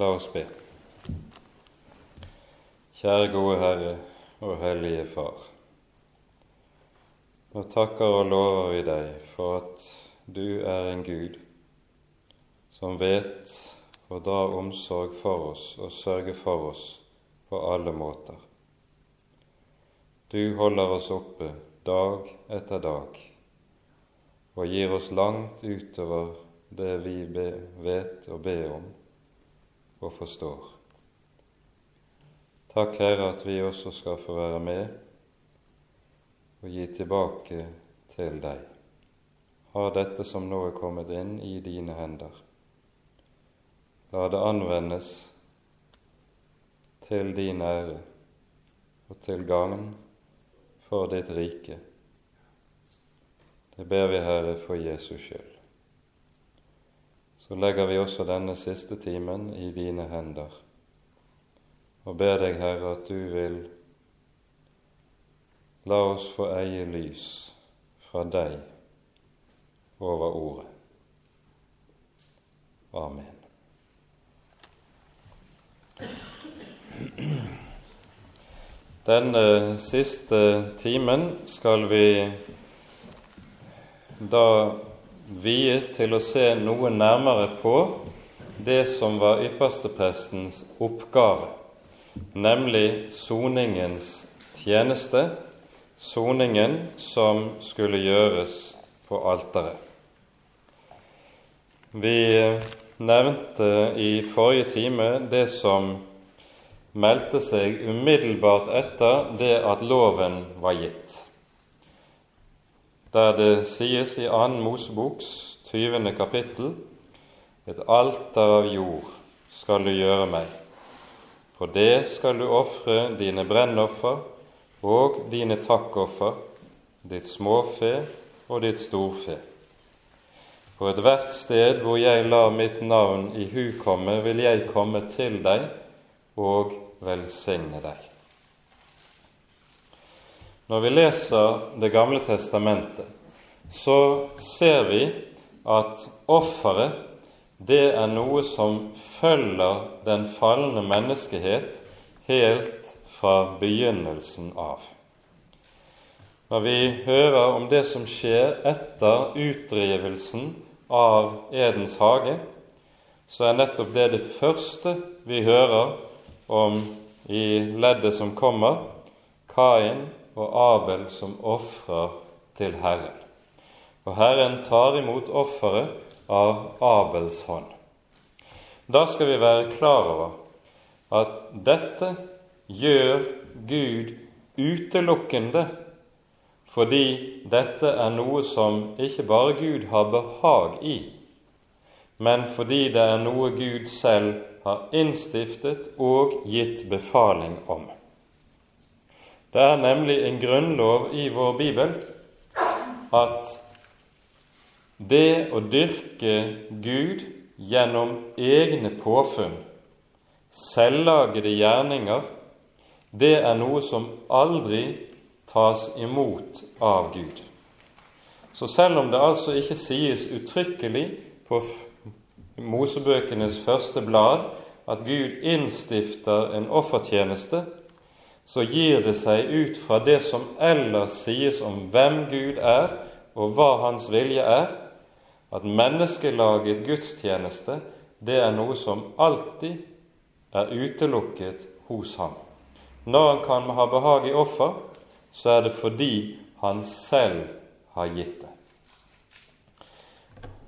La oss be. Kjære gode Herre og Hellige Far. Nå takker og lover vi deg for at du er en Gud som vet å dra omsorg for oss og sørge for oss på alle måter. Du holder oss oppe dag etter dag og gir oss langt utover det vi vet og ber om og forstår. Takk, Herre, at vi også skal få være med og gi tilbake til deg. Har dette som nå er kommet inn, i dine hender. La det anvendes til din ære og til gagn for ditt rike. Det ber vi, Herre, for Jesus skyld så legger vi også denne siste timen i dine hender og ber deg, Herre, at du vil la oss få eie lys fra deg over ordet. Amen. Denne siste timen skal vi da viet til å se noe nærmere på det som var yppersteprestens oppgave, nemlig soningens tjeneste, soningen som skulle gjøres på alteret. Vi nevnte i forrige time det som meldte seg umiddelbart etter det at loven var gitt der det sies i Annen Moseboks 20. kapittel et alter av jord skal du gjøre meg. På det skal du ofre dine brennoffer og dine takkoffer, ditt småfe og ditt storfe. På ethvert sted hvor jeg lar mitt navn i hu komme, vil jeg komme til deg og velsigne deg. Når vi leser Det gamle testamentet, så ser vi at offeret det er noe som følger den falne menneskehet helt fra begynnelsen av. Når vi hører om det som skjer etter utdrivelsen av Edens hage, så er nettopp det det første vi hører om i leddet som kommer, Kain og Abel som ofrer til Herren. Og Herren tar imot offeret av Abels hånd. Da skal vi være klar over at dette gjør Gud utelukkende fordi dette er noe som ikke bare Gud har behag i, men fordi det er noe Gud selv har innstiftet og gitt befaling om. Det er nemlig en grunnlov i vår bibel at det å dyrke Gud gjennom egne påfunn, selvlagede gjerninger, det er noe som aldri tas imot av Gud. Så selv om det altså ikke sies uttrykkelig på Mosebøkenes første blad at Gud innstifter en offertjeneste, så gir det seg ut fra det som ellers sies om hvem Gud er, og hva Hans vilje er, at menneskelaget gudstjeneste det er noe som alltid er utelukket hos ham. Når han kan ha behag i offer, så er det fordi han selv har gitt det.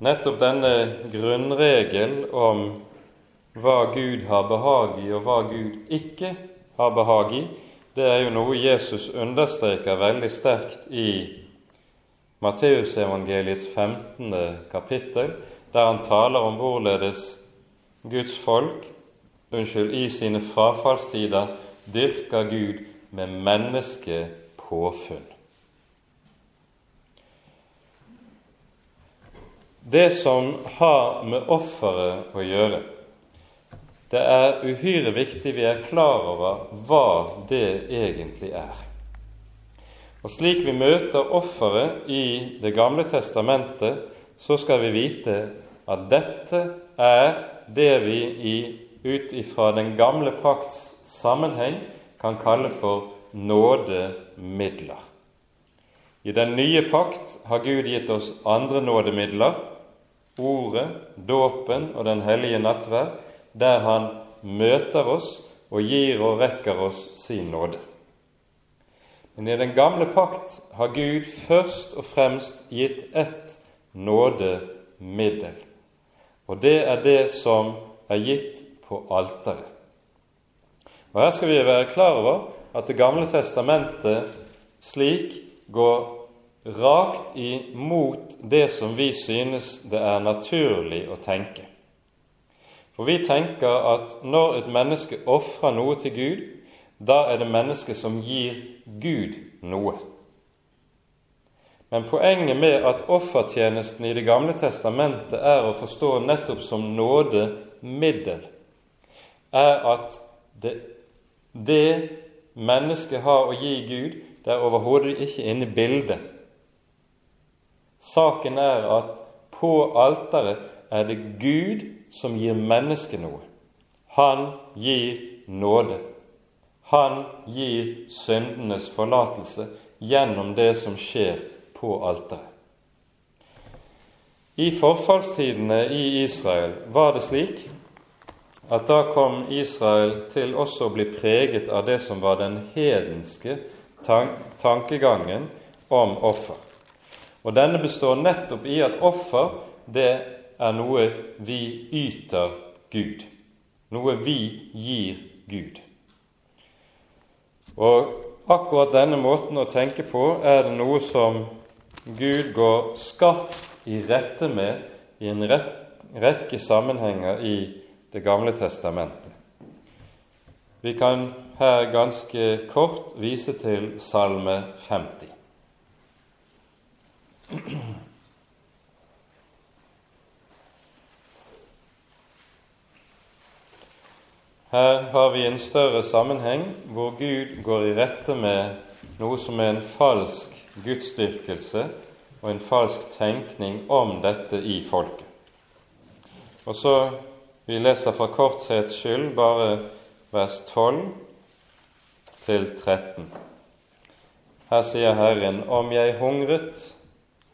Nettopp denne grunnregel om hva Gud har behag i, og hva Gud ikke har behag i, det er jo noe Jesus understreker veldig sterkt i Matteusevangeliets 15. kapittel, der han taler om hvorledes Guds folk unnskyld, i sine frafallstider dyrker Gud med menneskepåfunn. Det som har med offeret å gjøre, det er uhyre viktig vi er klar over hva det egentlig er. Og Slik vi møter offeret i Det gamle testamentet, så skal vi vite at dette er det vi i ut ifra den gamle pakts sammenheng kan kalle for nådemidler. I den nye pakt har Gud gitt oss andre nådemidler, Ordet, dåpen og Den hellige nattverd, der Han møter oss og gir og rekker oss sin nåde. Men i den gamle pakt har Gud først og fremst gitt ett nådemiddel. Og det er det som er gitt på alteret. Og Her skal vi være klar over at Det gamle testamentet slik går rakt imot det som vi synes det er naturlig å tenke. For vi tenker at når et menneske ofrer noe til Gud, da er det mennesket som gir Gud noe. Men poenget med at offertjenesten i Det gamle testamentet er å forstå nettopp som nådemiddel, er at det, det mennesket har å gi Gud, det er overhodet ikke inne i bildet. Saken er at på alteret er det Gud som gir mennesket noe. Han gir nåde. Han gir syndenes forlatelse gjennom det som skjer på alteret. I forfallstidene i Israel var det slik at da kom Israel til også å bli preget av det som var den hedenske tankegangen om offer. Og denne består nettopp i at offer, det er noe vi yter Gud. Noe vi gir Gud. Og akkurat denne måten å tenke på er det noe som Gud går skarpt i rette med i en rekke sammenhenger i Det gamle testamentet. Vi kan her ganske kort vise til Salme 50. Her har vi en større sammenheng hvor Gud går i rette med noe som er en falsk gudsdyrkelse og en falsk tenkning om dette i folket. Og så Vi leser for korthets skyld bare vers 12 til 13. Her sier Herren, om jeg hungret,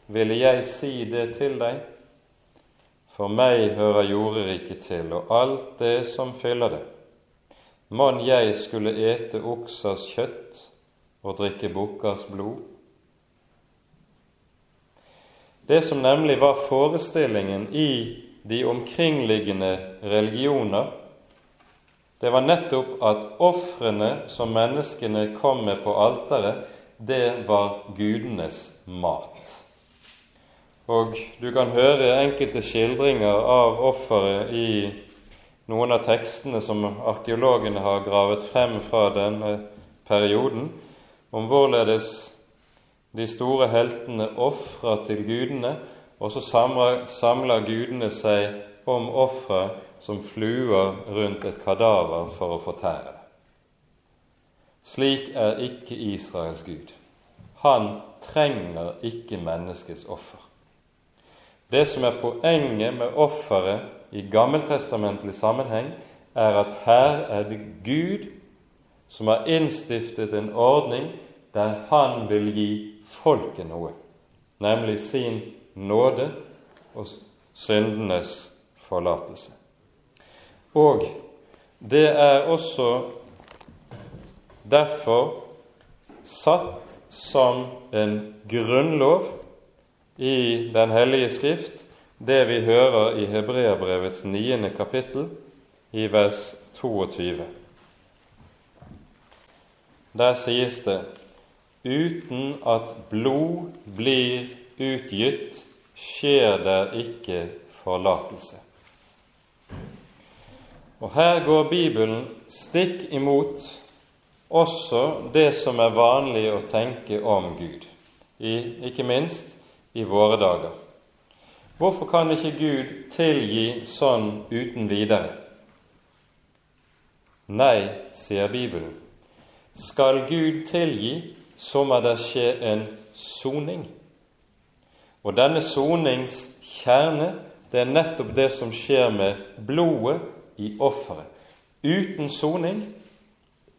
ville jeg si det til deg. For meg hører jorderiket til, og alt det som fyller det. Mon jeg skulle ete oksers kjøtt og drikke bukkers blod? Det som nemlig var forestillingen i de omkringliggende religioner, det var nettopp at ofrene som menneskene kom med på alteret, det var gudenes mat. Og du kan høre enkelte skildringer av offeret i noen av tekstene som arkeologene har gravet frem fra denne perioden, om hvorledes de store heltene ofrer til gudene, og så samler, gudene seg om ofre som fluer rundt et kadaver for å fortære det. Slik er ikke Israels Gud. Han trenger ikke menneskets offer. Det som er poenget med offeret i gammeltestamentlig sammenheng, er at her er det Gud som har innstiftet en ordning der Han vil gi folket noe, nemlig sin nåde og syndenes forlatelse. Og det er også derfor satt som en grunnlov i Den hellige skrift det vi hører i Hebreabrevets niende kapittel, i vers 22. Der sies det uten at blod blir utgitt, skjer der ikke forlatelse. Og Her går Bibelen stikk imot også det som er vanlig å tenke om Gud, i, ikke minst i våre dager. Hvorfor kan ikke Gud tilgi sånn uten videre? Nei, sier Bibelen. Skal Gud tilgi, så må det skje en soning. Og denne sonings kjerne, det er nettopp det som skjer med blodet i offeret. Uten soning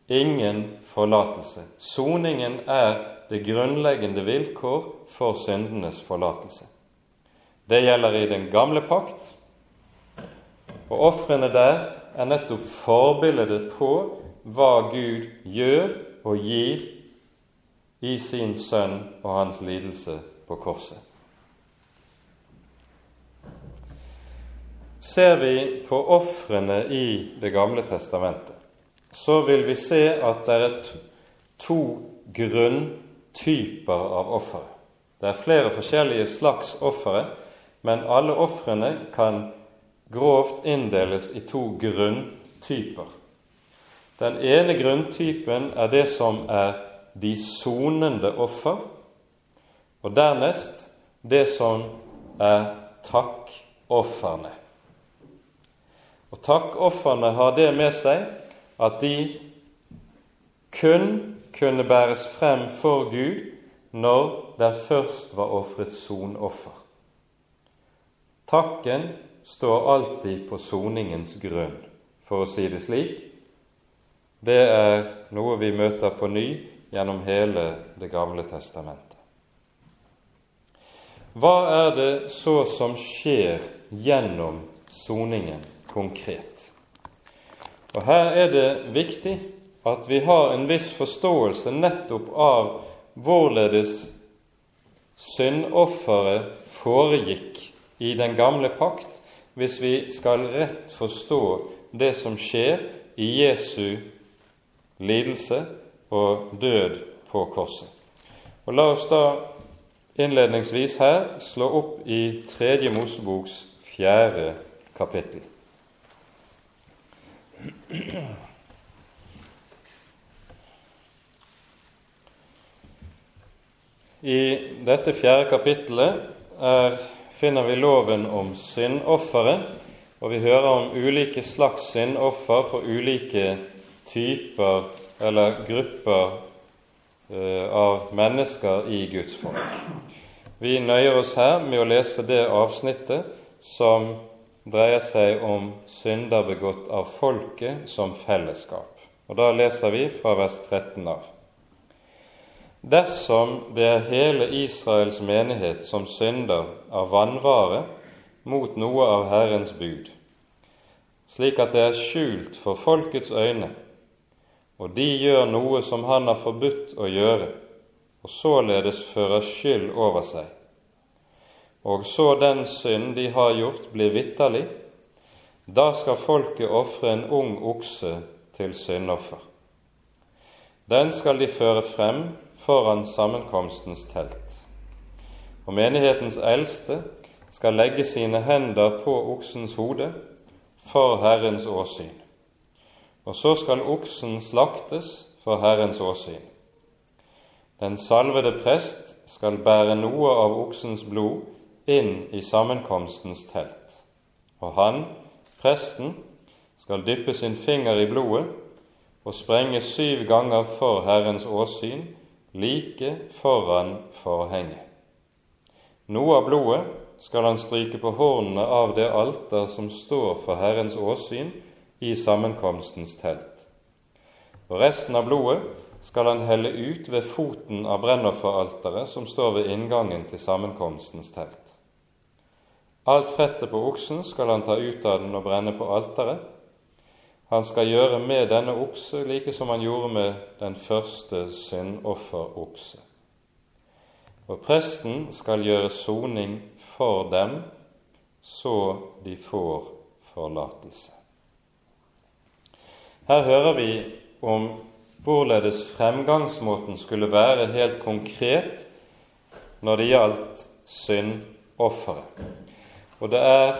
ingen forlatelse. Soningen er det grunnleggende vilkår for syndenes forlatelse. Det gjelder i den gamle pakt, og ofrene der er nettopp forbildet på hva Gud gjør og gir i sin sønn og hans lidelse på korset. Ser vi på ofrene i Det gamle testamentet, så vil vi se at det er to grunntyper av ofre. Det er flere forskjellige slags ofre, men alle ofrene kan grovt inndeles i to grunntyper. Den ene grunntypen er det som er de sonende offer, og dernest det som er takkofrene. Og takkofrene har det med seg at de kun kunne bæres frem for Gud når det først var ofret sonoffer. Takken står alltid på soningens grunn, for å si det slik. Det er noe vi møter på ny gjennom hele Det gamle testamentet. Hva er det så som skjer gjennom soningen konkret? Og Her er det viktig at vi har en viss forståelse nettopp av hvorledes syndofferet foregikk i den gamle pakt, hvis vi skal rett forstå det som skjer i Jesu lidelse og død på korset. Og La oss da innledningsvis her slå opp i Tredje Moseboks fjerde kapittel. I dette fjerde kapittelet er finner vi loven om syndofferet, og vi hører om ulike slags syndoffer for ulike typer eller grupper uh, av mennesker i Guds folk. Vi nøyer oss her med å lese det avsnittet som dreier seg om synder begått av folket som fellesskap. Og Da leser vi fra vers 13 av. Dersom det er hele Israels menighet som synder av vannvare mot noe av Herrens bud, slik at det er skjult for folkets øyne, og de gjør noe som Han har forbudt å gjøre, og således fører skyld over seg, og så den synd de har gjort, blir vitterlig, da skal folket ofre en ung okse til syndoffer. Den skal de føre frem foran sammenkomstens telt. Og menighetens eldste skal legge sine hender på oksens hode for Herrens åsyn. Og så skal oksen slaktes for Herrens åsyn. Den salvede prest skal bære noe av oksens blod inn i sammenkomstens telt, og han, presten, skal dyppe sin finger i blodet og sprenge syv ganger for Herrens åsyn like foran forhenget. Noe av blodet skal han stryke på hornene av det alter som står for Herrens åsyn i sammenkomstens telt. Og resten av blodet skal han helle ut ved foten av brennofferalteret som står ved inngangen til sammenkomstens telt. Alt fettet på oksen skal han ta ut av den og brenne på alteret, han skal gjøre med denne okse like som han gjorde med den første syndofferokse. Og presten skal gjøre soning for dem, så de får forlatelse. Her hører vi om hvorledes fremgangsmåten skulle være helt konkret når det gjaldt syndofferet. Og det er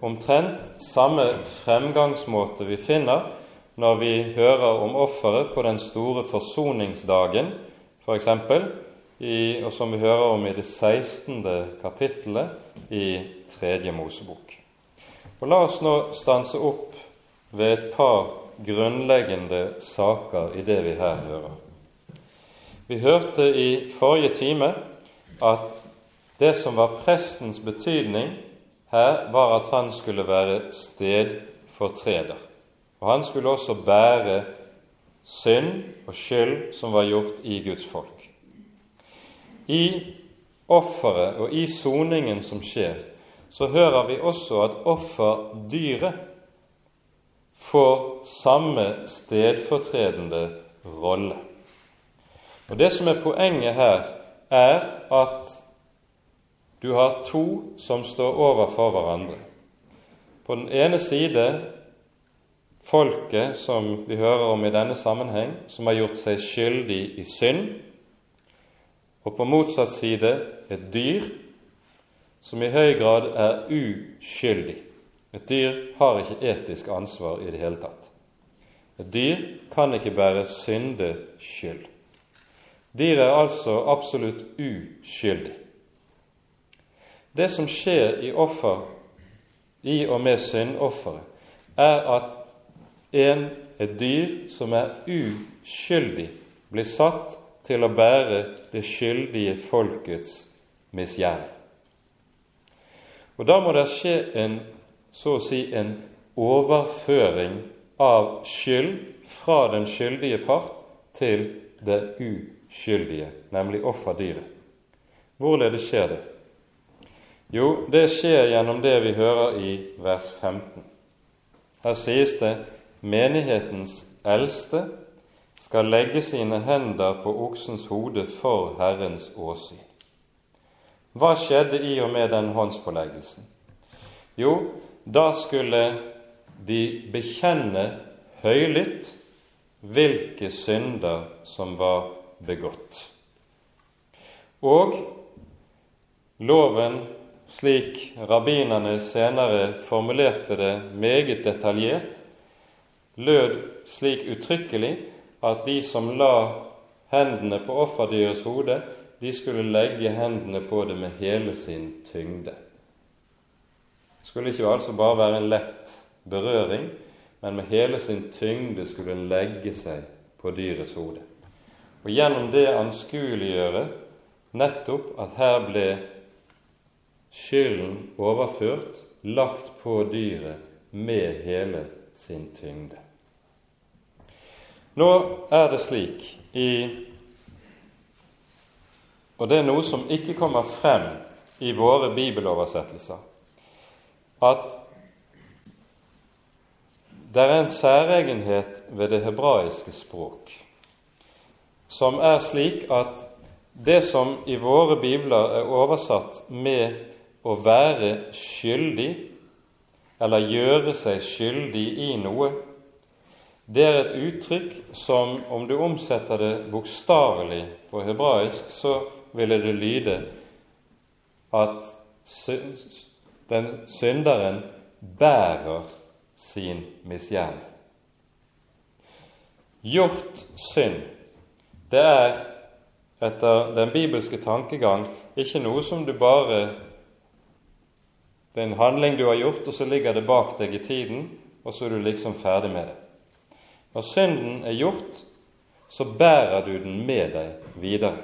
omtrent samme fremgangsmåte vi finner når vi hører om offeret på den store forsoningsdagen, f.eks., og som vi hører om i det 16. kapittelet i Tredje Mosebok. Og La oss nå stanse opp ved et par grunnleggende saker i det vi her hører. Vi hørte i forrige time at det som var prestens betydning her var at han skulle være stedfortreder. Og han skulle også bære synd og skyld som var gjort i Guds folk. I offeret og i soningen som skjer, så hører vi også at offerdyret får samme stedfortredende rolle. Og Det som er poenget her, er at du har to som står overfor hverandre. På den ene side folket som vi hører om i denne sammenheng, som har gjort seg skyldig i synd, og på motsatt side et dyr som i høy grad er uskyldig. Et dyr har ikke etisk ansvar i det hele tatt. Et dyr kan ikke bære syndeskyld. Dyret er altså absolutt uskyldig. Det som skjer i offer, i og med syndofferet, er at en, et dyr som er uskyldig, blir satt til å bære det skyldige folkets misgjerning. Og da må det skje en så å si en overføring av skyld fra den skyldige part til det uskyldige, nemlig offerdyret. Hvorledes skjer det? Jo, det skjer gjennom det vi hører i vers 15. Her sies det menighetens eldste skal legge sine hender på oksens hode for Herrens åsyn. Hva skjedde i og med den håndspåleggelsen? Jo, da skulle de bekjenne høylytt hvilke synder som var begått. Og loven, slik rabbinerne senere formulerte det meget detaljert, lød slik uttrykkelig at de som la hendene på offerdyrets hode, de skulle legge hendene på det med hele sin tyngde Det skulle ikke altså bare være en lett berøring, men med hele sin tyngde skulle den legge seg på dyrets hode. Og gjennom det anskueliggjøre nettopp at her ble skylden overført, lagt på dyret med hele sin tyngde. Nå er det slik i Og det er noe som ikke kommer frem i våre bibeloversettelser at det er en særegenhet ved det hebraiske språk som er slik at det som i våre bibler er oversatt med å være skyldig, eller gjøre seg skyldig i noe, det er et uttrykk som, om du omsetter det bokstavelig på hebraisk, så ville det lyde at den synderen bærer sin misgjerning. Gjort synd, det er etter den bibelske tankegang ikke noe som du bare Det er en handling du har gjort, og så ligger det bak deg i tiden, og så er du liksom ferdig med det. Når synden er gjort, så bærer du den med deg videre.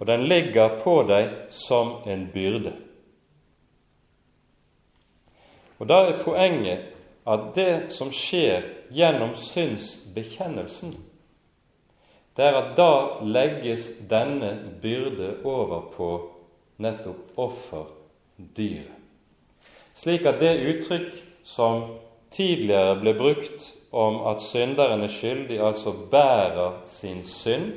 Og den ligger på deg som en byrde. Og Da er poenget at det som skjer gjennom synsbekjennelsen, det er at da legges denne byrde over på nettopp offerdyret. Slik at det uttrykk som tidligere ble brukt om at synderen er skyldig, altså bærer sin synd,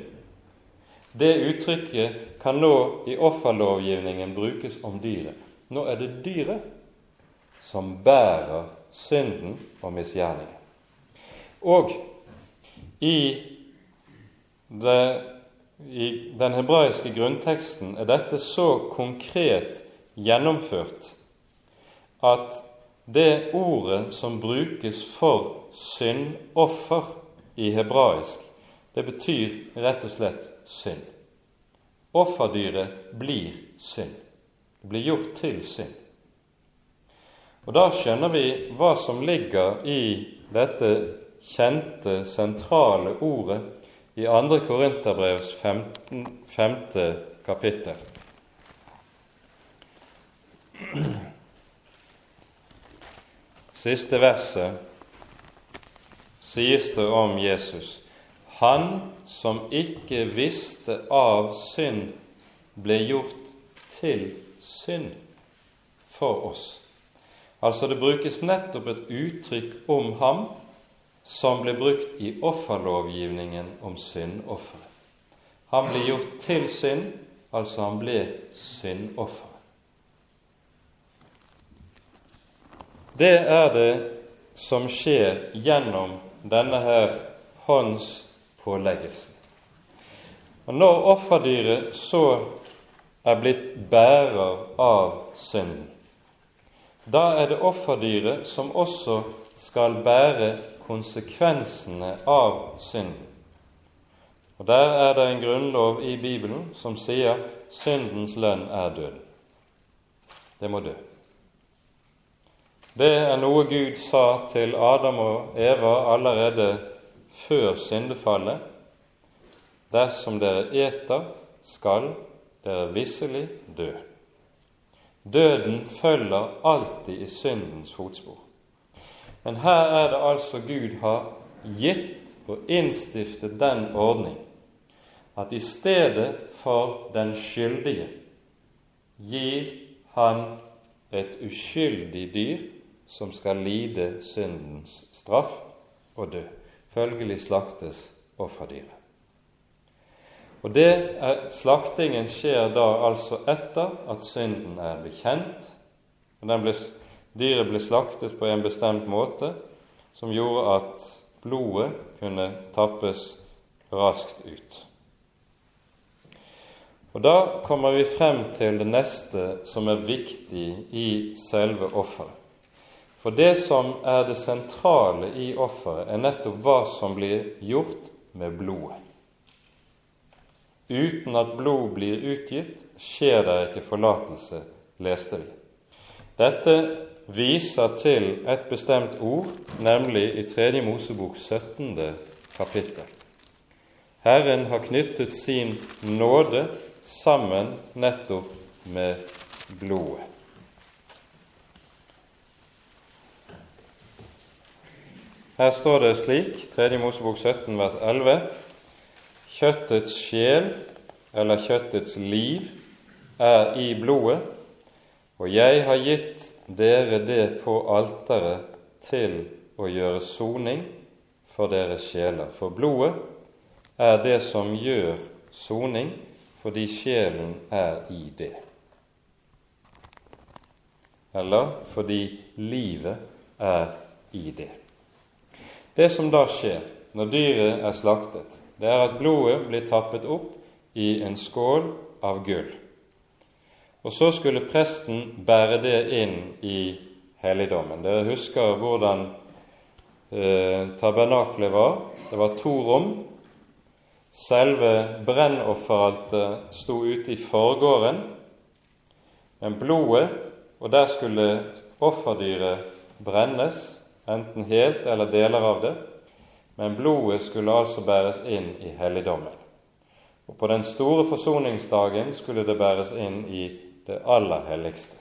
det uttrykket kan nå i offerlovgivningen brukes om dyret. Nå er det dyret som bærer synden og misgjerningen. Og i, det, i den hebraiske grunnteksten er dette så konkret gjennomført at det ordet som brukes for syndoffer i hebraisk, det betyr rett og slett synd. Offerdyret blir synd. Det blir gjort til synd. Og Da skjønner vi hva som ligger i dette kjente, sentrale ordet i 2. Korinterbrevs 5. kapittel. Siste verset sies det om Jesus han som ikke visste av synd, ble gjort til synd for oss. Altså det brukes nettopp et uttrykk om ham som ble brukt i offerlovgivningen om syndofferet. Han ble gjort til synd, altså han ble syndofferet. Det er det som skjer gjennom denne her håndspåleggelsen. Og Når offerdyret så er blitt bærer av synden, da er det offerdyret som også skal bære konsekvensene av synden. Og Der er det en grunnlov i Bibelen som sier syndens lønn er død. Det må dø. Det er noe Gud sa til Adam og Eva allerede før syndefallet. Dersom dere eter, skal dere visselig dø. Døden følger alltid i syndens fotspor. Men her er det altså Gud har gitt og innstiftet den ordning at i stedet for den skyldige gir han et uskyldig dyr som skal lide syndens straff og dø. Følgelig slaktes offerdyret. Og det er, Slaktingen skjer da altså etter at synden er bekjent. ble, Dyret ble slaktet på en bestemt måte som gjorde at blodet kunne tappes raskt ut. Og Da kommer vi frem til det neste som er viktig i selve offeret. For det som er det sentrale i offeret, er nettopp hva som blir gjort med blodet. Uten at blod blir utgitt, skjer det ikke forlatelse, leste vi. Dette viser til et bestemt ord, nemlig i 3. Mosebok 17. kapittel. Herren har knyttet sin nåde sammen nettopp med blodet. Her står det slik, 3. Mosebok 17, vers 11.: Kjøttets sjel, eller kjøttets liv, er i blodet, og jeg har gitt dere det på alteret til å gjøre soning for deres sjeler. For blodet er det som gjør soning, fordi sjelen er i det. Eller fordi livet er i det. Det som da skjer når dyret er slaktet, det er at blodet blir tappet opp i en skål av gull. Og så skulle presten bære det inn i helligdommen. Dere husker hvordan eh, tabernaklet var. Det var to rom. Selve brennofferaltet sto ute i forgården, men blodet, og der skulle offerdyret brennes, enten helt eller deler av det, men blodet skulle altså bæres inn i helligdommen. Og på den store forsoningsdagen skulle det bæres inn i det aller helligste.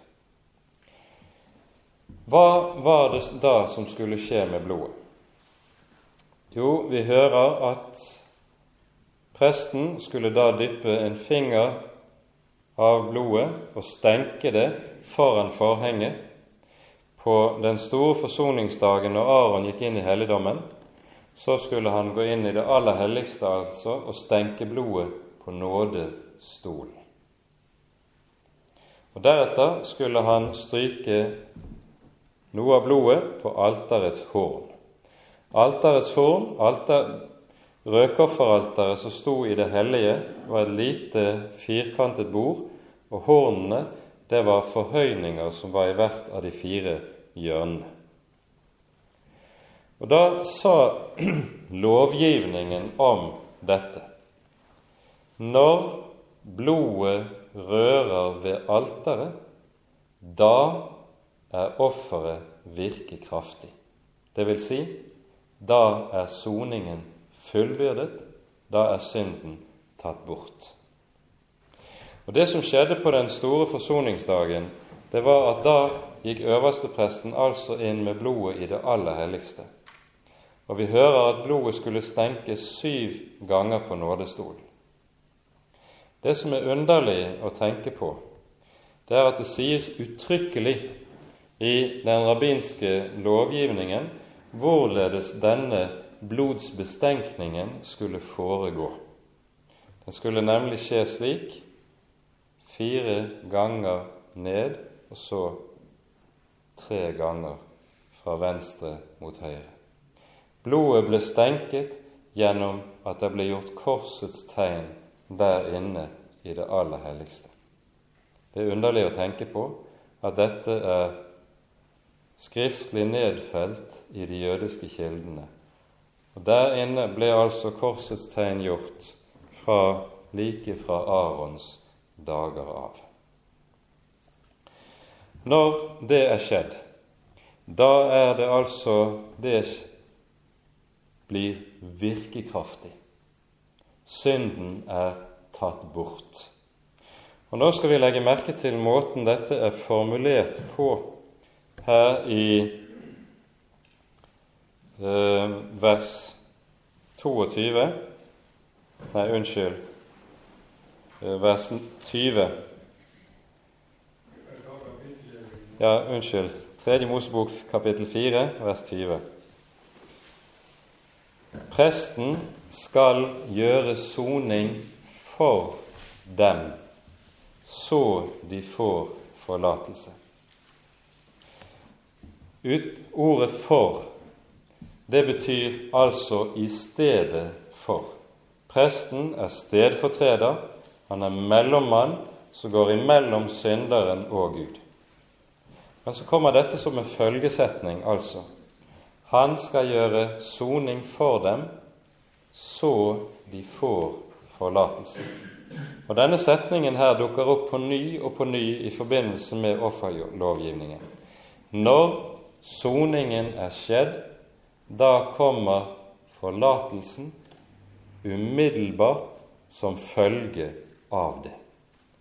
Hva var det da som skulle skje med blodet? Jo, vi hører at presten skulle da dyppe en finger av blodet og stenke det foran forhenget på den store forsoningsdagen når Aron gikk inn i helligdommen, så skulle han gå inn i det aller helligste altså og stenke blodet på nådestolen. Og Deretter skulle han stryke noe av blodet på alterets horn. Alterets horn, alter, rødkofferalteret som sto i det hellige, var et lite firkantet bord, og hornene det var forhøyninger som var i hvert av de fire hjørnene. Og Da sa lovgivningen om dette Når blodet rører ved alteret, da er offeret virkekraftig. Det vil si, da er soningen fullbyrdet, da er synden tatt bort. Og Det som skjedde på den store forsoningsdagen, det var at da gikk øverstepresten altså inn med blodet i det aller helligste. og vi hører at blodet skulle stenkes syv ganger på nådestolen. Det som er underlig å tenke på, det er at det sies uttrykkelig i den rabbinske lovgivningen hvorledes denne blodsbestenkningen skulle foregå. Den skulle nemlig skje slik fire ganger ned og så tre ganger fra venstre mot høyre. Blodet ble stenket gjennom at det ble gjort korsets tegn der inne i det aller helligste. Det er underlig å tenke på at dette er skriftlig nedfelt i de jødiske kildene. Og Der inne ble altså korsets tegn gjort fra like fra Arons dager av. Når det er skjedd, da er det altså det blir virkekraftig. Synden er tatt bort. Og Nå skal vi legge merke til måten dette er formulert på her i eh, vers 22 Nei, unnskyld. Eh, vers 20. Ja, unnskyld. Tredje Mosebok kapittel 4, vers 20. Presten skal gjøre soning for dem, så de får forlatelse. Ut, ordet 'for' det betyr altså i stedet for. Presten er stedfortreder, han er mellommann som går imellom synderen og Gud. Men så kommer dette som en følgesetning, altså. Han skal gjøre soning for dem, så de får forlatelse. Og Denne setningen her dukker opp på ny og på ny i forbindelse med offerlovgivningen. Når soningen er skjedd, da kommer forlatelsen umiddelbart som følge av det.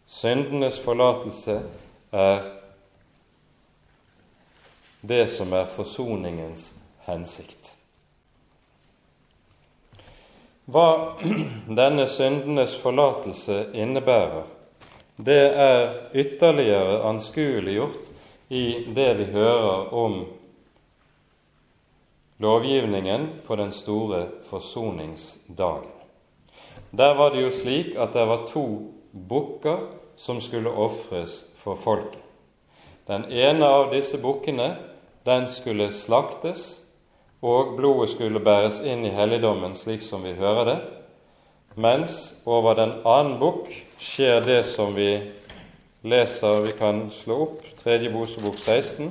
Syndenes forlatelse er det som er forsoningens hensikt. Hva denne syndenes forlatelse innebærer, det er ytterligere anskueliggjort i det vi hører om lovgivningen på den store forsoningsdagen. Der var det jo slik at det var to bukker som skulle ofres for folket. Den ene av disse bukkene den skulle slaktes og blodet skulle bæres inn i helligdommen slik som vi hører det, mens over den annen bukk skjer det som vi leser Vi kan slå opp tredje Mosebok 16,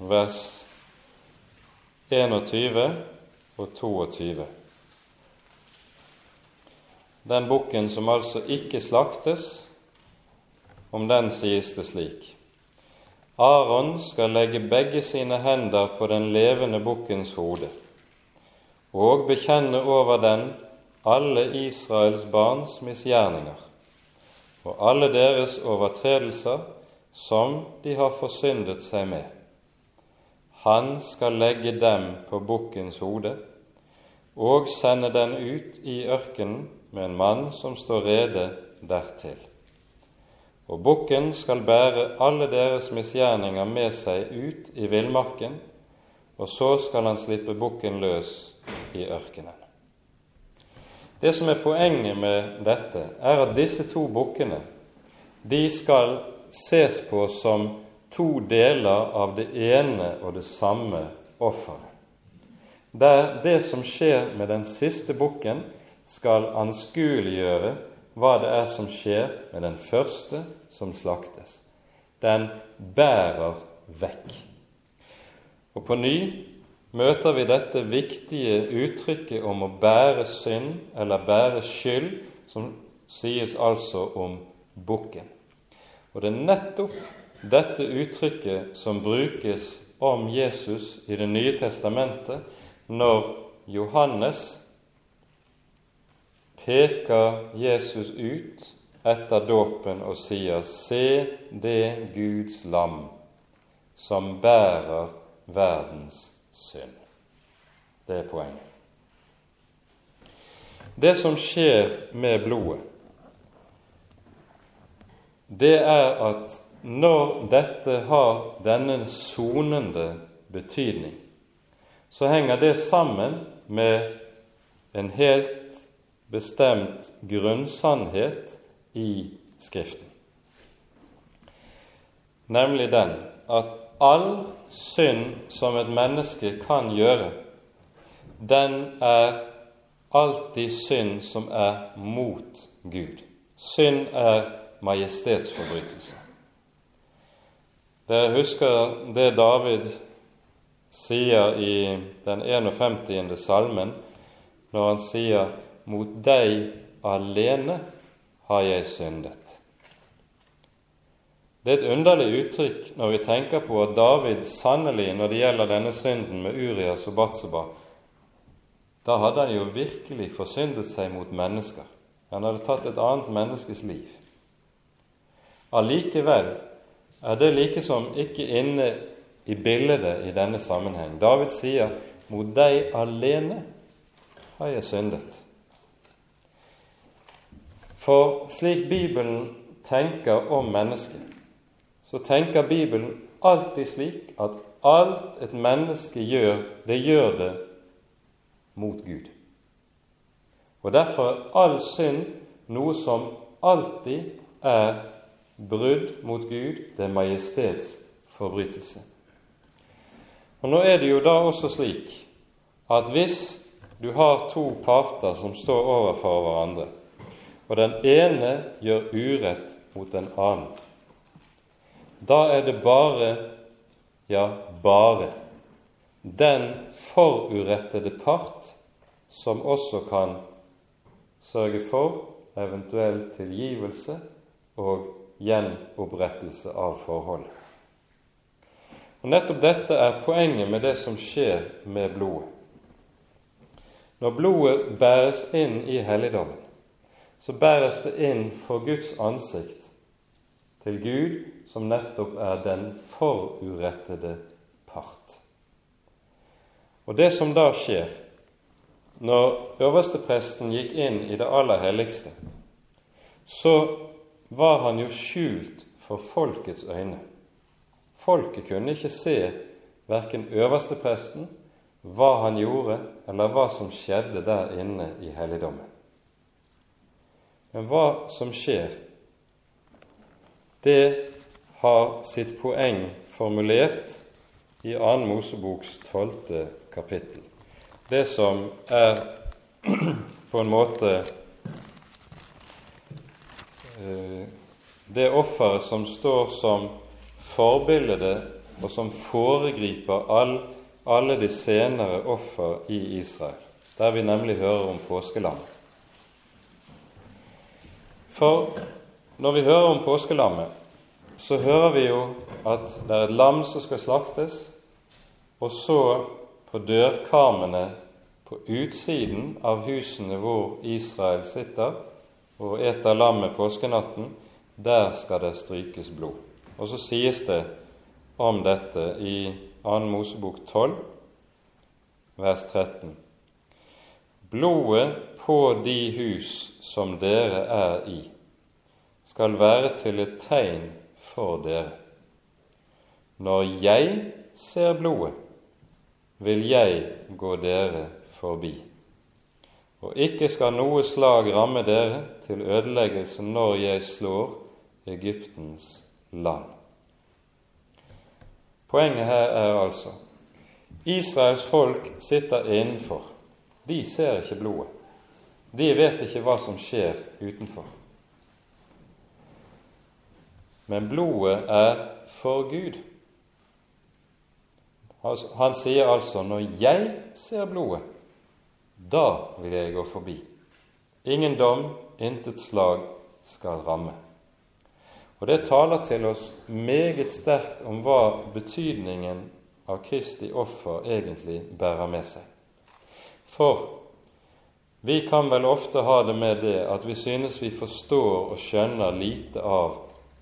vers 21 og 22. Den bukken som altså ikke slaktes, om den sies det slik:" Aron skal legge begge sine hender på den levende bukkens hode og bekjenne over den alle Israels barns misgjerninger og alle deres overtredelser som de har forsyndet seg med. Han skal legge dem på bukkens hode og sende den ut i ørkenen med en mann som står rede dertil. Og bukken skal bære alle deres misgjerninger med seg ut i villmarken, og så skal han slippe bukken løs i ørkenen. Det som er poenget med dette, er at disse to bukkene de skal ses på som to deler av det ene og det samme offeret. Der det som skjer med den siste bukken, skal anskueliggjøre hva det er som skjer med den første som slaktes. Den bærer vekk. Og på ny møter vi dette viktige uttrykket om å bære synd eller bære skyld, som sies altså om bukken. Og det er nettopp dette uttrykket som brukes om Jesus i Det nye testamentet når Johannes peker Jesus ut etter dåpen og sier:" Se det Guds lam som bærer verdens synd. Det er poenget. Det som skjer med blodet, det er at når dette har denne sonende betydning, så henger det sammen med en helt bestemt grunnsannhet i Skriften. Nemlig den at all synd som et menneske kan gjøre, den er alltid synd som er mot Gud. Synd er majestetsforbrytelse. Dere husker det David sier i den 51. salmen, når han sier 'Mot deg alene har jeg syndet'. Det er et underlig uttrykk når vi tenker på at David sannelig, når det gjelder denne synden med Urias og Batseba, da hadde han jo virkelig forsyndet seg mot mennesker. Han hadde tatt et annet menneskes liv. Allikevel er det likesom ikke inne i bildet i denne sammenheng. David sier 'mot deg alene har jeg syndet'. For slik Bibelen tenker om mennesket, så tenker Bibelen alltid slik at alt et menneske gjør, det gjør det mot Gud. Og Derfor er all synd noe som alltid er brudd mot Gud, det er majestetsforbrytelse. Og Nå er det jo da også slik at hvis du har to parter som står overfor hverandre, og den ene gjør urett mot den annen, da er det bare, ja, bare, den forurettede part som også kan sørge for eventuell tilgivelse og gjenopprettelse av forholdet. Og Nettopp dette er poenget med det som skjer med blodet. Når blodet bæres inn i helligdommen, så bæres det inn for Guds ansikt, til Gud, som nettopp er den forurettede part. Og det som da skjer, når øverstepresten gikk inn i det aller helligste, så var han jo skjult for folkets øyne. Folket kunne ikke se verken øverstepresten, hva han gjorde, eller hva som skjedde der inne i helligdommen. Men hva som skjer, det har sitt poeng formulert i 2. Moseboks tolvte kapittel. Det som er på en måte eh, det offeret som står som forbildet og som foregriper all, alle de senere offer i Israel, der vi nemlig hører om påskelammet. For når vi hører om påskelammet, så hører vi jo at det er et lam som skal slaktes, og så på dørkarmene på utsiden av husene hvor Israel sitter og eter lammet påskenatten, der skal det strykes blod. Og så sies det om dette i 2. Mosebok 12, vers 13. Blodet på de hus som dere er i, skal være til et tegn for dere. Når jeg ser blodet, vil jeg gå dere forbi. Og ikke skal noe slag ramme dere til ødeleggelse når jeg slår Egyptens land. Poenget her er altså Israels folk sitter innenfor. De ser ikke blodet. De vet ikke hva som skjer utenfor. Men blodet er for Gud. Han sier altså 'når jeg ser blodet, da vil jeg gå forbi'. Ingen dom, intet slag skal ramme. Og det taler til oss meget sterkt om hva betydningen av Kristi offer egentlig bærer med seg. For vi kan vel ofte ha det med det at vi synes vi forstår og skjønner lite av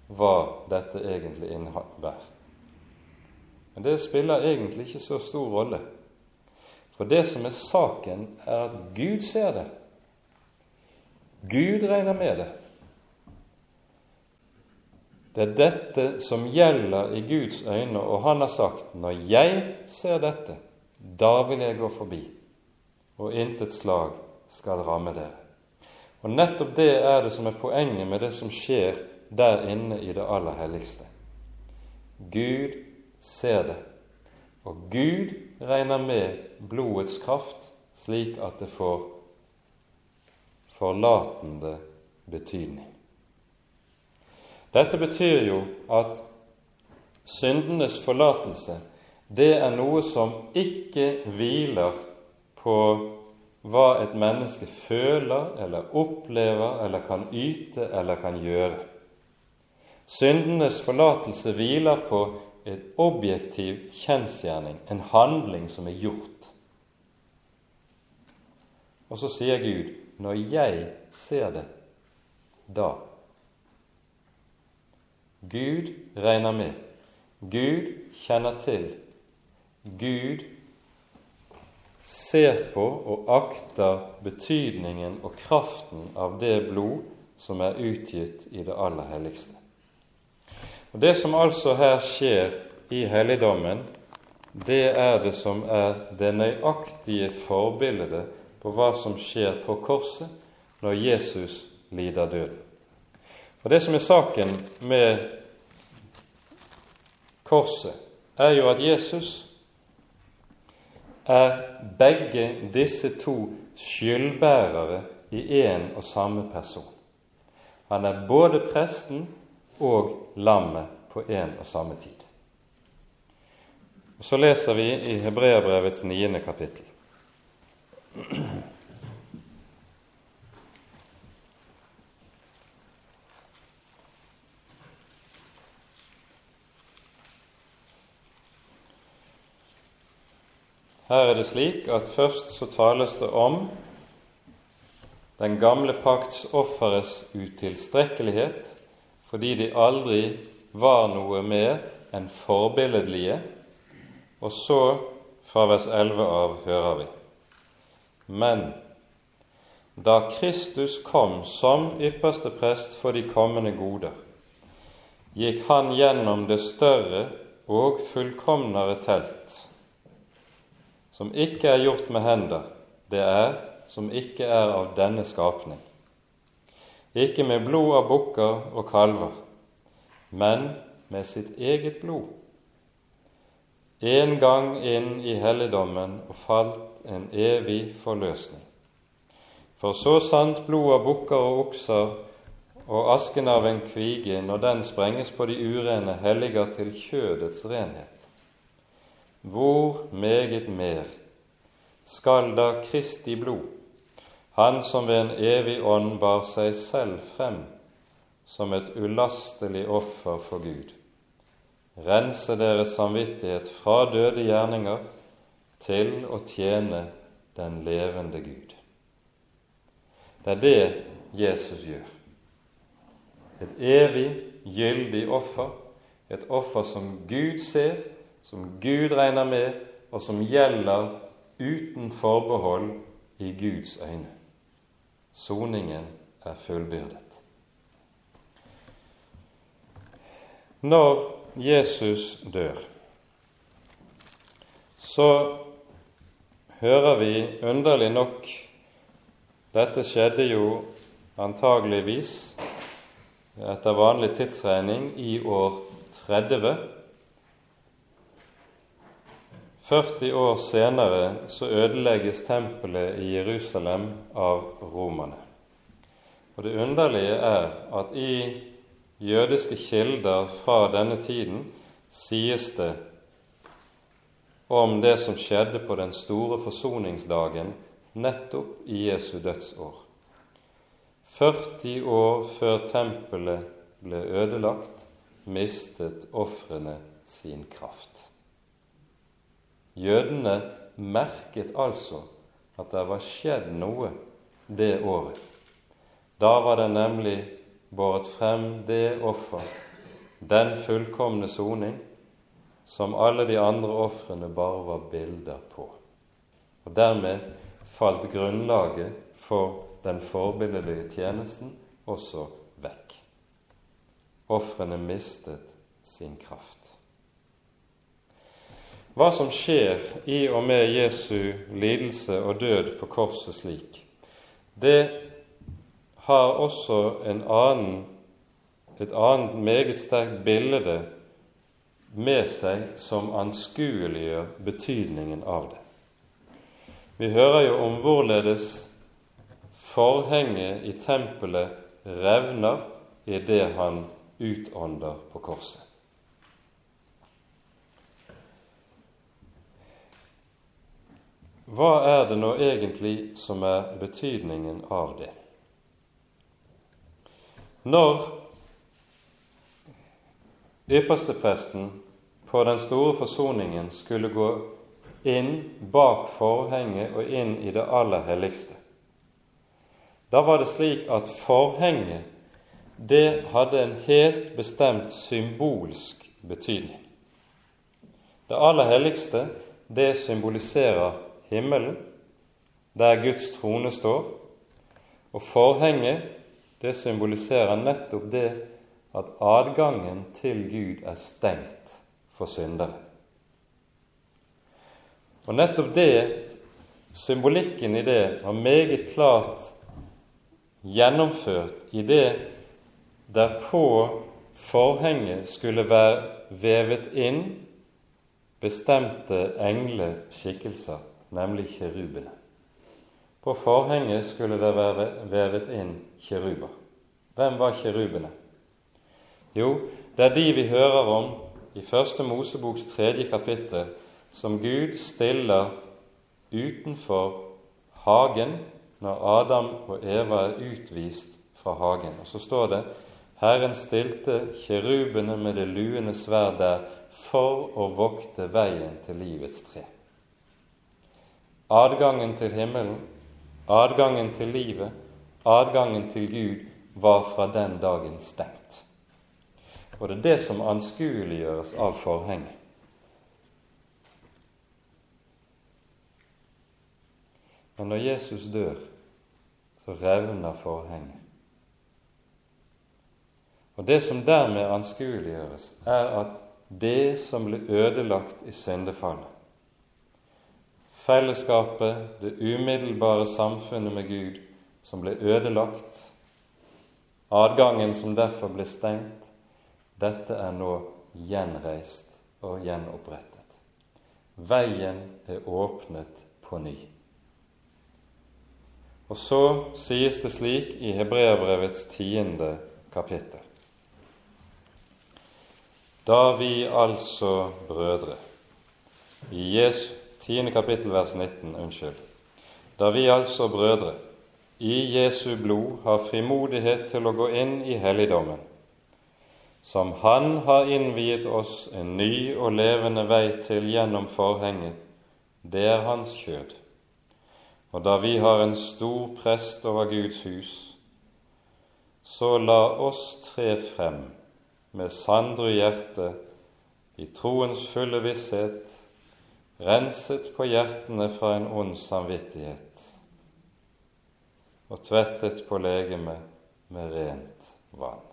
hva dette egentlig innebærer. Men det spiller egentlig ikke så stor rolle. For det som er saken, er at Gud ser det. Gud regner med det. Det er dette som gjelder i Guds øyne, og han har sagt når jeg ser dette, da vil jeg gå forbi, og intet slag skal ramme dere. Og nettopp det er det som er poenget med det som skjer der inne i det aller helligste. Gud ser det, og Gud regner med blodets kraft slik at det får forlatende betydning. Dette betyr jo at syndenes forlatelse, det er noe som ikke hviler på hva et menneske føler eller opplever eller kan yte eller kan gjøre. Syndenes forlatelse hviler på et objektiv kjensgjerning, en handling som er gjort. Og så sier Gud, når jeg ser det, da Gud regner med, Gud kjenner til, Gud ser på og akter betydningen og kraften av det blod som er utgitt i det aller helligste. Og Det som altså her skjer i helligdommen, det er det som er det nøyaktige forbildet på hva som skjer på korset når Jesus lider døden. Og Det som er saken med korset, er jo at Jesus er begge disse to skyldbærere i én og samme person. Han er både presten og lammet på én og samme tid. Så leser vi i Hebreabrevets niende kapittel. Her er det slik at først så tales det om den gamle pakts offeres utilstrekkelighet, fordi de aldri var noe mer enn forbilledlige. Og så, fra vers 11 av, hører vi Men da Kristus kom som ypperste prest for de kommende goder, gikk han gjennom det større og fullkomnere telt som ikke er gjort med hender, det er som ikke er av denne skapning. Ikke med blod av bukker og kalver, men med sitt eget blod. En gang inn i helligdommen og falt en evig forløsning. For så sant blod av bukker og okser og asken av en kvige, når den sprenges på de urene, helliger til kjødets renhet hvor meget mer skal da Kristi blod, Han som ved en evig ånd bar seg selv frem som et ulastelig offer for Gud, rense deres samvittighet fra døde gjerninger til å tjene den levende Gud. Det er det Jesus gjør. Et evig, gyldig offer, et offer som Gud ser, som Gud regner med, og som gjelder uten forbehold i Guds øyne. Soningen er fullbyrdet. Når Jesus dør, så hører vi underlig nok Dette skjedde jo antageligvis etter vanlig tidsregning i år 30 40 år senere så ødelegges tempelet i Jerusalem av romerne. Og Det underlige er at i jødiske kilder fra denne tiden sies det om det som skjedde på den store forsoningsdagen nettopp i Jesu dødsår. 40 år før tempelet ble ødelagt, mistet ofrene sin kraft. Jødene merket altså at det var skjedd noe det året. Da var det nemlig båret frem det offer, den fullkomne soning, som alle de andre ofrene bare var bilder på. Og Dermed falt grunnlaget for den forbilledlige tjenesten også vekk. Ofrene mistet sin kraft. Hva som skjer i og med Jesu lidelse og død på korset slik, det har også annen, et annet meget sterkt bilde med seg som anskueliggjør betydningen av det. Vi hører jo om hvorledes forhenget i tempelet revner i det han utånder på korset. Hva er det nå egentlig som er betydningen av det? Når ypperstepresten på den store forsoningen skulle gå inn bak forhenget og inn i det aller helligste, da var det slik at forhenget det hadde en helt bestemt symbolsk betydning. Det aller helligste, det symboliserer himmelen, der Guds trone står, og forhenget, det symboliserer nettopp det at adgangen til Gud er stengt for syndere. Og nettopp det, symbolikken i det, var meget klart gjennomført i det der på forhenget skulle være vevet inn bestemte engleskikkelser, nemlig kjerubene. På forhenget skulle det være vevet inn kjeruber. Hvem var kjerubene? Jo, det er de vi hører om i Første Moseboks tredje kapittel, som Gud stiller utenfor hagen når Adam og Eva er utvist fra hagen. Og så står det Herren stilte kjerubene med det luende sverd der for å vokte veien til livets tre. Adgangen til himmelen, adgangen til livet, adgangen til Gud var fra den dagen stengt. Og det er det som anskueliggjøres av forhenget. Men når Jesus dør, så revner forhenget. Og Det som dermed anskueliggjøres, er at det som ble ødelagt i syndefallet, fellesskapet, det umiddelbare samfunnet med Gud, som ble ødelagt, adgangen som derfor ble stengt, dette er nå gjenreist og gjenopprettet. Veien er åpnet på ny. Og så sies det slik i Hebreabrevets tiende kapittel. Da vi altså, brødre I Jesu, 10. kapittel, vers 19, unnskyld. Da vi altså, brødre, i Jesu blod har frimodighet til å gå inn i helligdommen, som Han har innviet oss en ny og levende vei til gjennom forhenget, det er Hans kjød. Og da vi har en stor prest over Guds hus, så la oss tre frem med sandru hjerte, i troens fulle visshet, renset på hjertene fra en ond samvittighet og tvettet på legemet med rent vann.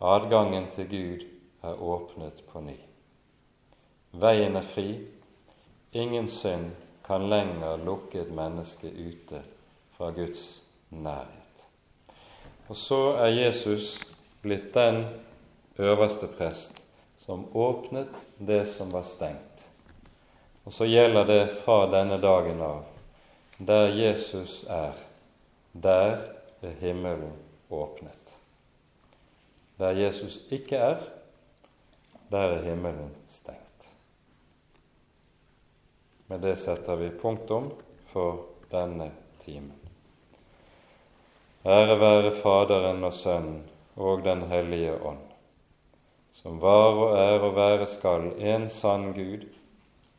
Adgangen til Gud er åpnet på ny. Veien er fri. Ingen synd kan lenger lukke et menneske ute fra Guds nærhet. Og så er Jesus blitt den øverste prest som åpnet det som var stengt. Og så gjelder det fra denne dagen av. Der Jesus er, der er himmelen åpnet. Der Jesus ikke er, der er himmelen stengt. Med det setter vi punktum for denne timen. Ære være Faderen og Sønnen og Den hellige ånd, som var og er og være skal en sann Gud,